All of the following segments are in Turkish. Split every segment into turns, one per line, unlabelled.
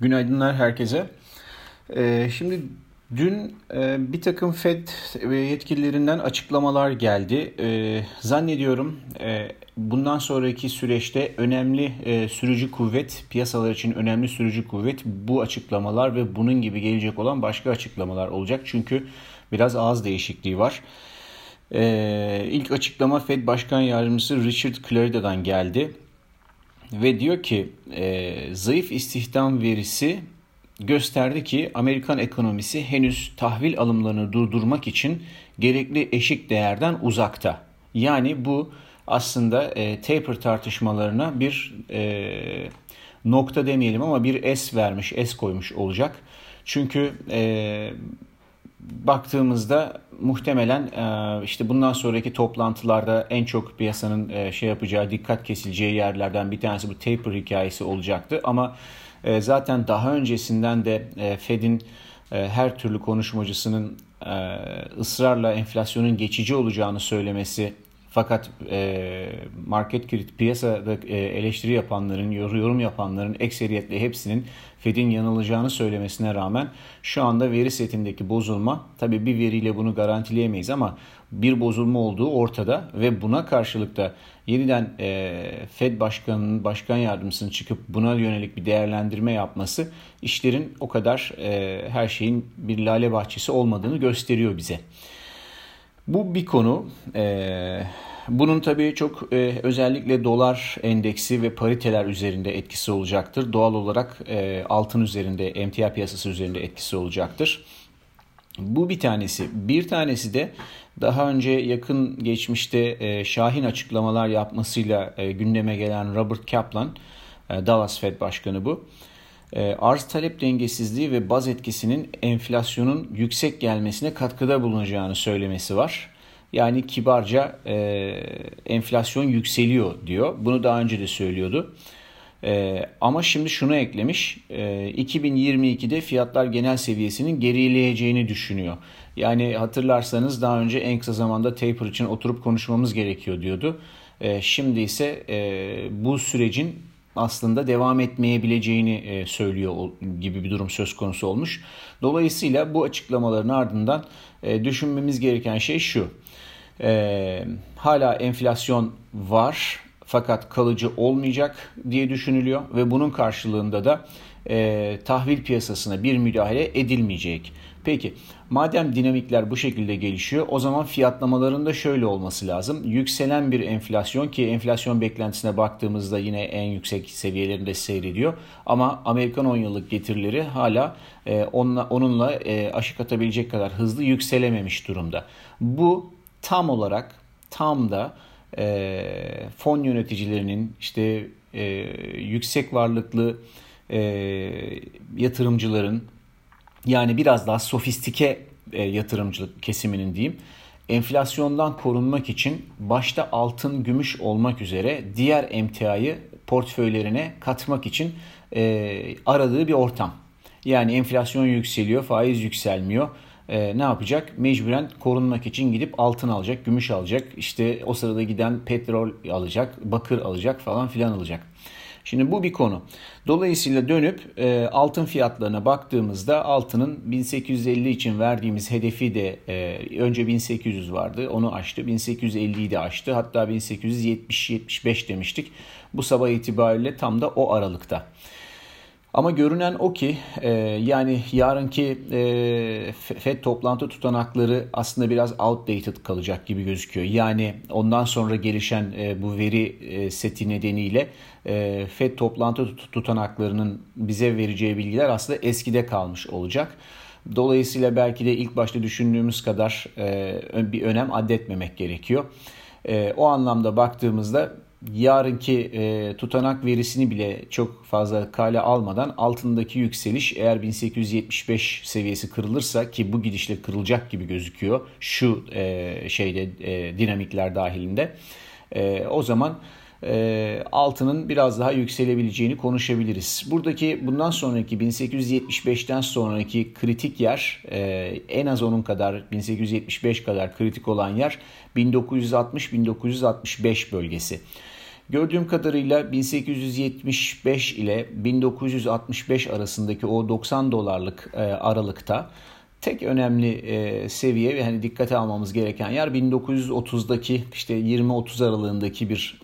Günaydınlar herkese. Ee, şimdi dün e, bir takım Fed yetkililerinden açıklamalar geldi. Ee, zannediyorum e, bundan sonraki süreçte önemli e, sürücü kuvvet, piyasalar için önemli sürücü kuvvet bu açıklamalar ve bunun gibi gelecek olan başka açıklamalar olacak. Çünkü biraz ağız değişikliği var. Ee, ilk açıklama Fed Başkan Yardımcısı Richard Clarida'dan geldi ve diyor ki e, zayıf istihdam verisi gösterdi ki Amerikan ekonomisi henüz tahvil alımlarını durdurmak için gerekli eşik değerden uzakta. Yani bu aslında e, taper tartışmalarına bir e, nokta demeyelim ama bir S vermiş, S koymuş olacak. Çünkü e, baktığımızda muhtemelen e, işte bundan sonraki toplantılarda en çok piyasanın e, şey yapacağı, dikkat kesileceği yerlerden bir tanesi bu taper hikayesi olacaktı. Ama e, zaten daha öncesinden de Fed'in her türlü konuşmacısının ısrarla enflasyonun geçici olacağını söylemesi fakat e, market kritik piyasada e, eleştiri yapanların, yorum yapanların ekseriyetle hepsinin Fed'in yanılacağını söylemesine rağmen şu anda veri setindeki bozulma tabi bir veriyle bunu garantileyemeyiz ama bir bozulma olduğu ortada ve buna karşılık da yeniden e, Fed başkanının başkan yardımcısının çıkıp buna yönelik bir değerlendirme yapması işlerin o kadar e, her şeyin bir lale bahçesi olmadığını gösteriyor bize. Bu bir konu. Ee, bunun tabii çok e, özellikle dolar endeksi ve pariteler üzerinde etkisi olacaktır. Doğal olarak e, altın üzerinde, emtia piyasası üzerinde etkisi olacaktır. Bu bir tanesi. Bir tanesi de daha önce yakın geçmişte e, şahin açıklamalar yapmasıyla e, gündeme gelen Robert Kaplan, e, Dallas Fed Başkanı bu. E, arz talep dengesizliği ve baz etkisinin enflasyonun yüksek gelmesine katkıda bulunacağını söylemesi var. Yani kibarca e, enflasyon yükseliyor diyor. Bunu daha önce de söylüyordu. E, ama şimdi şunu eklemiş. E, 2022'de fiyatlar genel seviyesinin gerileyeceğini düşünüyor. Yani hatırlarsanız daha önce en kısa zamanda taper için oturup konuşmamız gerekiyor diyordu. E, şimdi ise e, bu sürecin aslında devam etmeyebileceğini e, söylüyor gibi bir durum söz konusu olmuş. Dolayısıyla bu açıklamaların ardından e, düşünmemiz gereken şey şu. E, hala enflasyon var fakat kalıcı olmayacak diye düşünülüyor ve bunun karşılığında da tahvil piyasasına bir müdahale edilmeyecek. Peki madem dinamikler bu şekilde gelişiyor o zaman fiyatlamaların da şöyle olması lazım. Yükselen bir enflasyon ki enflasyon beklentisine baktığımızda yine en yüksek seviyelerinde seyrediyor. Ama Amerikan 10 yıllık getirileri hala e, onunla, onunla e, aşık atabilecek kadar hızlı yükselememiş durumda. Bu tam olarak tam da e, fon yöneticilerinin işte e, yüksek varlıklı e, yatırımcıların yani biraz daha sofistike e, yatırımcılık kesiminin diyeyim enflasyondan korunmak için başta altın, gümüş olmak üzere diğer emtiayı portföylerine katmak için e, aradığı bir ortam. Yani enflasyon yükseliyor, faiz yükselmiyor. E, ne yapacak? Mecburen korunmak için gidip altın alacak, gümüş alacak. İşte o sırada giden petrol alacak, bakır alacak falan filan alacak. Şimdi bu bir konu. Dolayısıyla dönüp e, altın fiyatlarına baktığımızda altının 1850 için verdiğimiz hedefi de e, önce 1800 vardı onu aştı 1850'yi de aştı hatta 1870-75 demiştik. Bu sabah itibariyle tam da o aralıkta. Ama görünen o ki e, yani yarınki e, FED toplantı tutanakları aslında biraz outdated kalacak gibi gözüküyor. Yani ondan sonra gelişen e, bu veri e, seti nedeniyle e, FED toplantı tutanaklarının bize vereceği bilgiler aslında eskide kalmış olacak. Dolayısıyla belki de ilk başta düşündüğümüz kadar e, bir önem addetmemek gerekiyor. E, o anlamda baktığımızda yarınki e, tutanak verisini bile çok fazla kale almadan altındaki yükseliş eğer 1875 seviyesi kırılırsa ki bu gidişle kırılacak gibi gözüküyor şu e, şeyde e, dinamikler dahilinde e, o zaman e, altının biraz daha yükselebileceğini konuşabiliriz. Buradaki bundan sonraki 1875'ten sonraki kritik yer e, en az onun kadar 1875 kadar kritik olan yer 1960-1965 bölgesi. Gördüğüm kadarıyla 1875 ile 1965 arasındaki o 90 dolarlık e, aralıkta tek önemli e, seviye ve hani dikkate almamız gereken yer 1930'daki işte 20-30 aralığındaki bir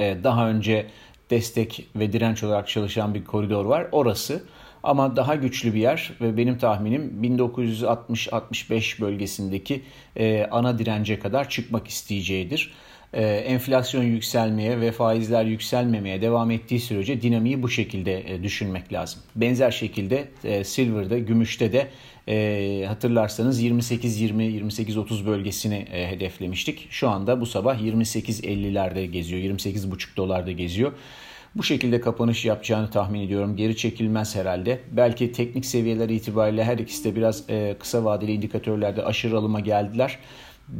daha önce destek ve direnç olarak çalışan bir koridor var. Orası ama daha güçlü bir yer ve benim tahminim 1960-65 bölgesindeki e, ana dirence kadar çıkmak isteyeceğidir. E, enflasyon yükselmeye ve faizler yükselmemeye devam ettiği sürece dinamiği bu şekilde e, düşünmek lazım. Benzer şekilde e, Silver'da, Gümüş'te de e, hatırlarsanız 28-20-28-30 bölgesini hedeflemiştik. Şu anda bu sabah 28-50'lerde geziyor, 28,5 dolarda geziyor. Bu şekilde kapanış yapacağını tahmin ediyorum. Geri çekilmez herhalde. Belki teknik seviyeler itibariyle her ikisi de biraz kısa vadeli indikatörlerde aşırı alıma geldiler.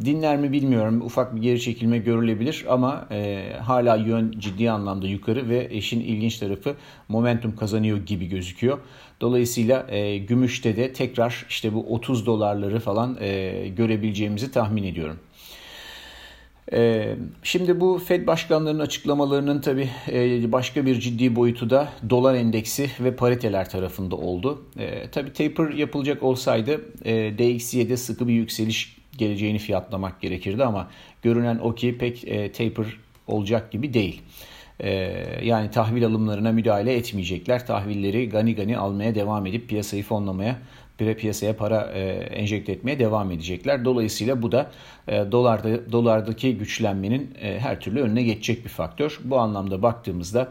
Dinler mi bilmiyorum. Ufak bir geri çekilme görülebilir ama e, hala yön ciddi anlamda yukarı ve işin ilginç tarafı momentum kazanıyor gibi gözüküyor. Dolayısıyla e, gümüşte de tekrar işte bu 30 dolarları falan e, görebileceğimizi tahmin ediyorum. E, şimdi bu Fed başkanlarının açıklamalarının tabi e, başka bir ciddi boyutu da dolar endeksi ve pariteler tarafında oldu. E, tabi taper yapılacak olsaydı DXY'de sıkı bir yükseliş geleceğini fiyatlamak gerekirdi ama görünen o ki pek taper olacak gibi değil. Yani tahvil alımlarına müdahale etmeyecekler. Tahvilleri gani gani almaya devam edip piyasayı fonlamaya bir piyasaya para e, enjekte etmeye devam edecekler. Dolayısıyla bu da e, dolarda dolardaki güçlenmenin e, her türlü önüne geçecek bir faktör. Bu anlamda baktığımızda e,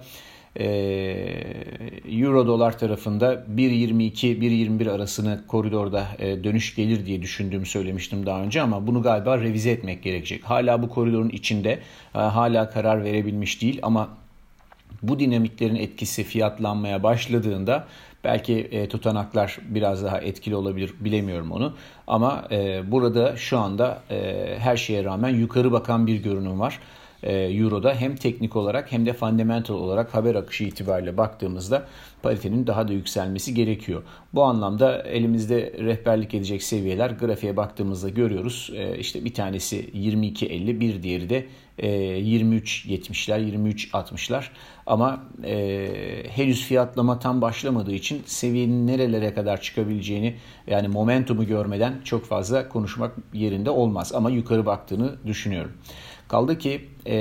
Euro dolar tarafında 1.22-1.21 arasını koridorda e, dönüş gelir diye düşündüğümü söylemiştim daha önce ama bunu galiba revize etmek gerekecek. Hala bu koridorun içinde e, hala karar verebilmiş değil ama bu dinamiklerin etkisi fiyatlanmaya başladığında belki e, tutanaklar biraz daha etkili olabilir bilemiyorum onu. Ama e, burada şu anda her şeye rağmen yukarı bakan bir görünüm var. E, Euro'da hem teknik olarak hem de fundamental olarak haber akışı itibariyle baktığımızda paritenin daha da yükselmesi gerekiyor. Bu anlamda elimizde rehberlik edecek seviyeler grafiğe baktığımızda görüyoruz. E, işte bir tanesi 22.50 bir diğeri de 23.70'ler e, 23.60'lar ama henüz fiyatlama tam başlamadığı için seviyenin nerelere kadar çıkabileceğini yani momentumu görmeden çok fazla konuşmak yerinde olmaz ama yukarı baktığını düşünüyorum. Kaldı ki e,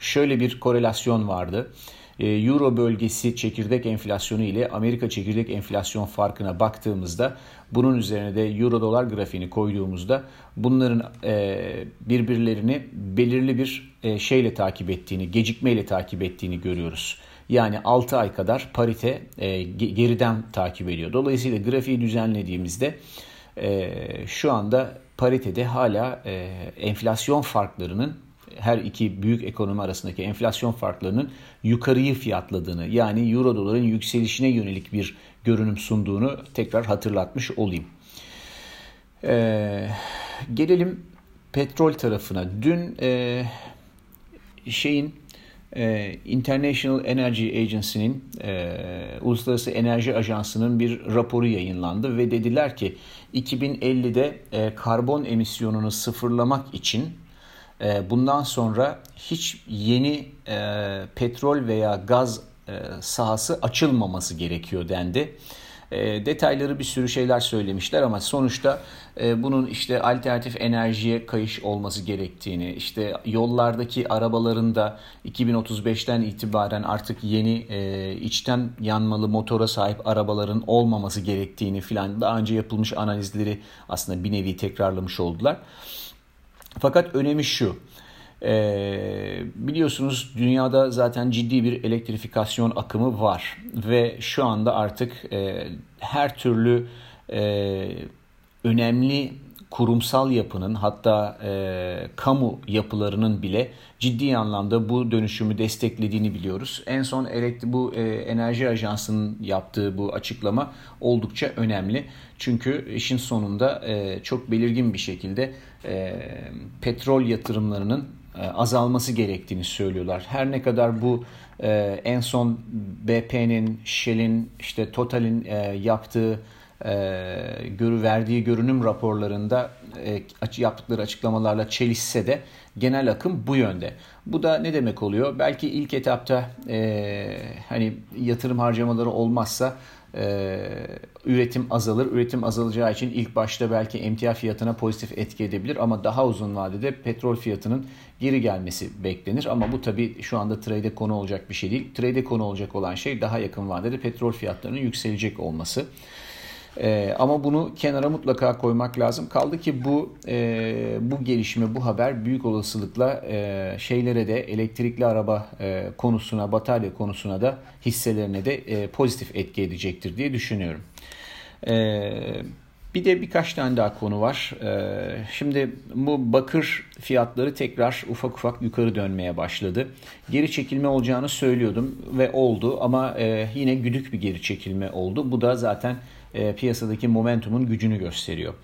şöyle bir korelasyon vardı. E, Euro bölgesi çekirdek enflasyonu ile Amerika çekirdek enflasyon farkına baktığımızda bunun üzerine de Euro dolar grafiğini koyduğumuzda bunların e, birbirlerini belirli bir şeyle takip ettiğini, gecikmeyle takip ettiğini görüyoruz. Yani 6 ay kadar parite geriden takip ediyor. Dolayısıyla grafiği düzenlediğimizde şu anda paritede hala enflasyon farklarının her iki büyük ekonomi arasındaki enflasyon farklarının yukarıyı fiyatladığını yani euro doların yükselişine yönelik bir görünüm sunduğunu tekrar hatırlatmış olayım. Ee, gelelim petrol tarafına. Dün e, şeyin e, International Energy Agency'nin e, Uluslararası Enerji Ajansı'nın bir raporu yayınlandı ve dediler ki 2050'de e, karbon emisyonunu sıfırlamak için ee, bundan sonra hiç yeni e, petrol veya gaz e, sahası açılmaması gerekiyor dendi. E, detayları bir sürü şeyler söylemişler ama sonuçta e, bunun işte alternatif enerjiye kayış olması gerektiğini, işte yollardaki arabaların da 2035'ten itibaren artık yeni e, içten yanmalı motora sahip arabaların olmaması gerektiğini filan daha önce yapılmış analizleri aslında bir nevi tekrarlamış oldular. Fakat önemi şu. Ee, biliyorsunuz dünyada zaten ciddi bir elektrifikasyon akımı var ve şu anda artık e, her türlü e, önemli kurumsal yapının hatta e, kamu yapılarının bile ciddi anlamda bu dönüşümü desteklediğini biliyoruz. En son elektri bu e, enerji ajansının yaptığı bu açıklama oldukça önemli. Çünkü işin sonunda e, çok belirgin bir şekilde e, petrol yatırımlarının e, azalması gerektiğini söylüyorlar. Her ne kadar bu e, en son BP'nin, Shell'in, işte Total'in e, yaptığı e, görü verdiği görünüm raporlarında e, yaptıkları açıklamalarla çelişse de genel akım bu yönde. Bu da ne demek oluyor? Belki ilk etapta e, hani yatırım harcamaları olmazsa e, üretim azalır. Üretim azalacağı için ilk başta belki emtia fiyatına pozitif etki edebilir ama daha uzun vadede petrol fiyatının geri gelmesi beklenir. Ama bu tabii şu anda trade konu olacak bir şey değil. Trade konu olacak olan şey daha yakın vadede petrol fiyatlarının yükselecek olması. E, ama bunu kenara mutlaka koymak lazım. Kaldı ki bu e, bu gelişme, bu haber büyük olasılıkla e, şeylere de elektrikli araba e, konusuna, batarya konusuna da hisselerine de e, pozitif etki edecektir diye düşünüyorum. E, bir de birkaç tane daha konu var. Ee, şimdi bu bakır fiyatları tekrar ufak ufak yukarı dönmeye başladı. Geri çekilme olacağını söylüyordum ve oldu ama e, yine güdük bir geri çekilme oldu. Bu da zaten e, piyasadaki momentumun gücünü gösteriyor.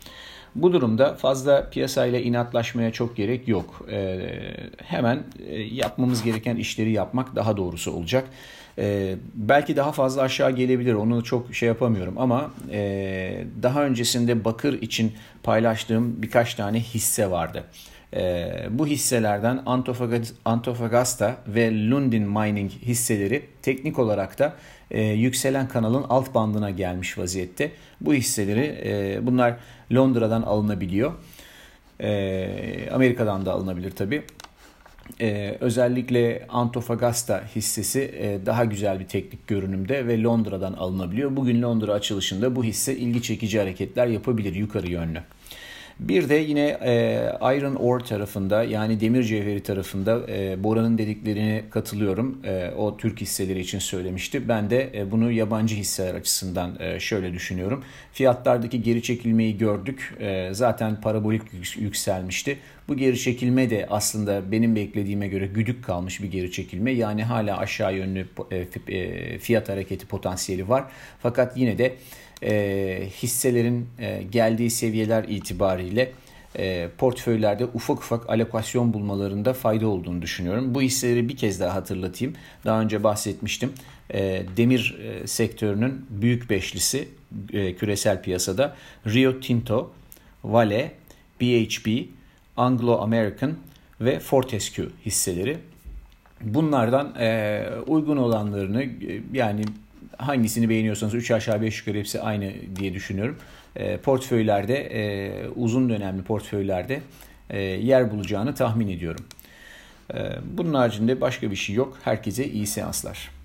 Bu durumda fazla piyasayla inatlaşmaya çok gerek yok. E, hemen e, yapmamız gereken işleri yapmak daha doğrusu olacak. E, belki daha fazla aşağı gelebilir onu çok şey yapamıyorum ama e, daha öncesinde bakır için paylaştığım birkaç tane hisse vardı. E, bu hisselerden Antofagasta ve Lundin Mining hisseleri teknik olarak da e, yükselen kanalın alt bandına gelmiş vaziyette. Bu hisseleri e, bunlar Londra'dan alınabiliyor. E, Amerika'dan da alınabilir tabi. Ee, özellikle Antofagasta hissesi e, daha güzel bir teknik görünümde ve Londra'dan alınabiliyor. Bugün Londra açılışında bu hisse ilgi çekici hareketler yapabilir yukarı yönlü. Bir de yine e, Iron Ore tarafında yani demir cevheri tarafında e, Bora'nın dediklerine katılıyorum. E, o Türk hisseleri için söylemişti. Ben de e, bunu yabancı hisseler açısından e, şöyle düşünüyorum. Fiyatlardaki geri çekilmeyi gördük. E, zaten parabolik yükselmişti. Bu geri çekilme de aslında benim beklediğime göre güdük kalmış bir geri çekilme. Yani hala aşağı yönlü e, e, fiyat hareketi potansiyeli var. Fakat yine de e, hisselerin e, geldiği seviyeler itibariyle e, portföylerde ufak ufak alokasyon bulmalarında fayda olduğunu düşünüyorum. Bu hisseleri bir kez daha hatırlatayım. Daha önce bahsetmiştim. E, demir e, sektörünün büyük beşlisi e, küresel piyasada Rio Tinto, Vale, BHP, Anglo American ve Fortescue hisseleri. Bunlardan e, uygun olanlarını e, yani hangisini beğeniyorsanız 3 aşağı 5 yukarı hepsi aynı diye düşünüyorum. E, portföylerde e, uzun dönemli portföylerde e, yer bulacağını tahmin ediyorum. E, bunun haricinde başka bir şey yok. Herkese iyi seanslar.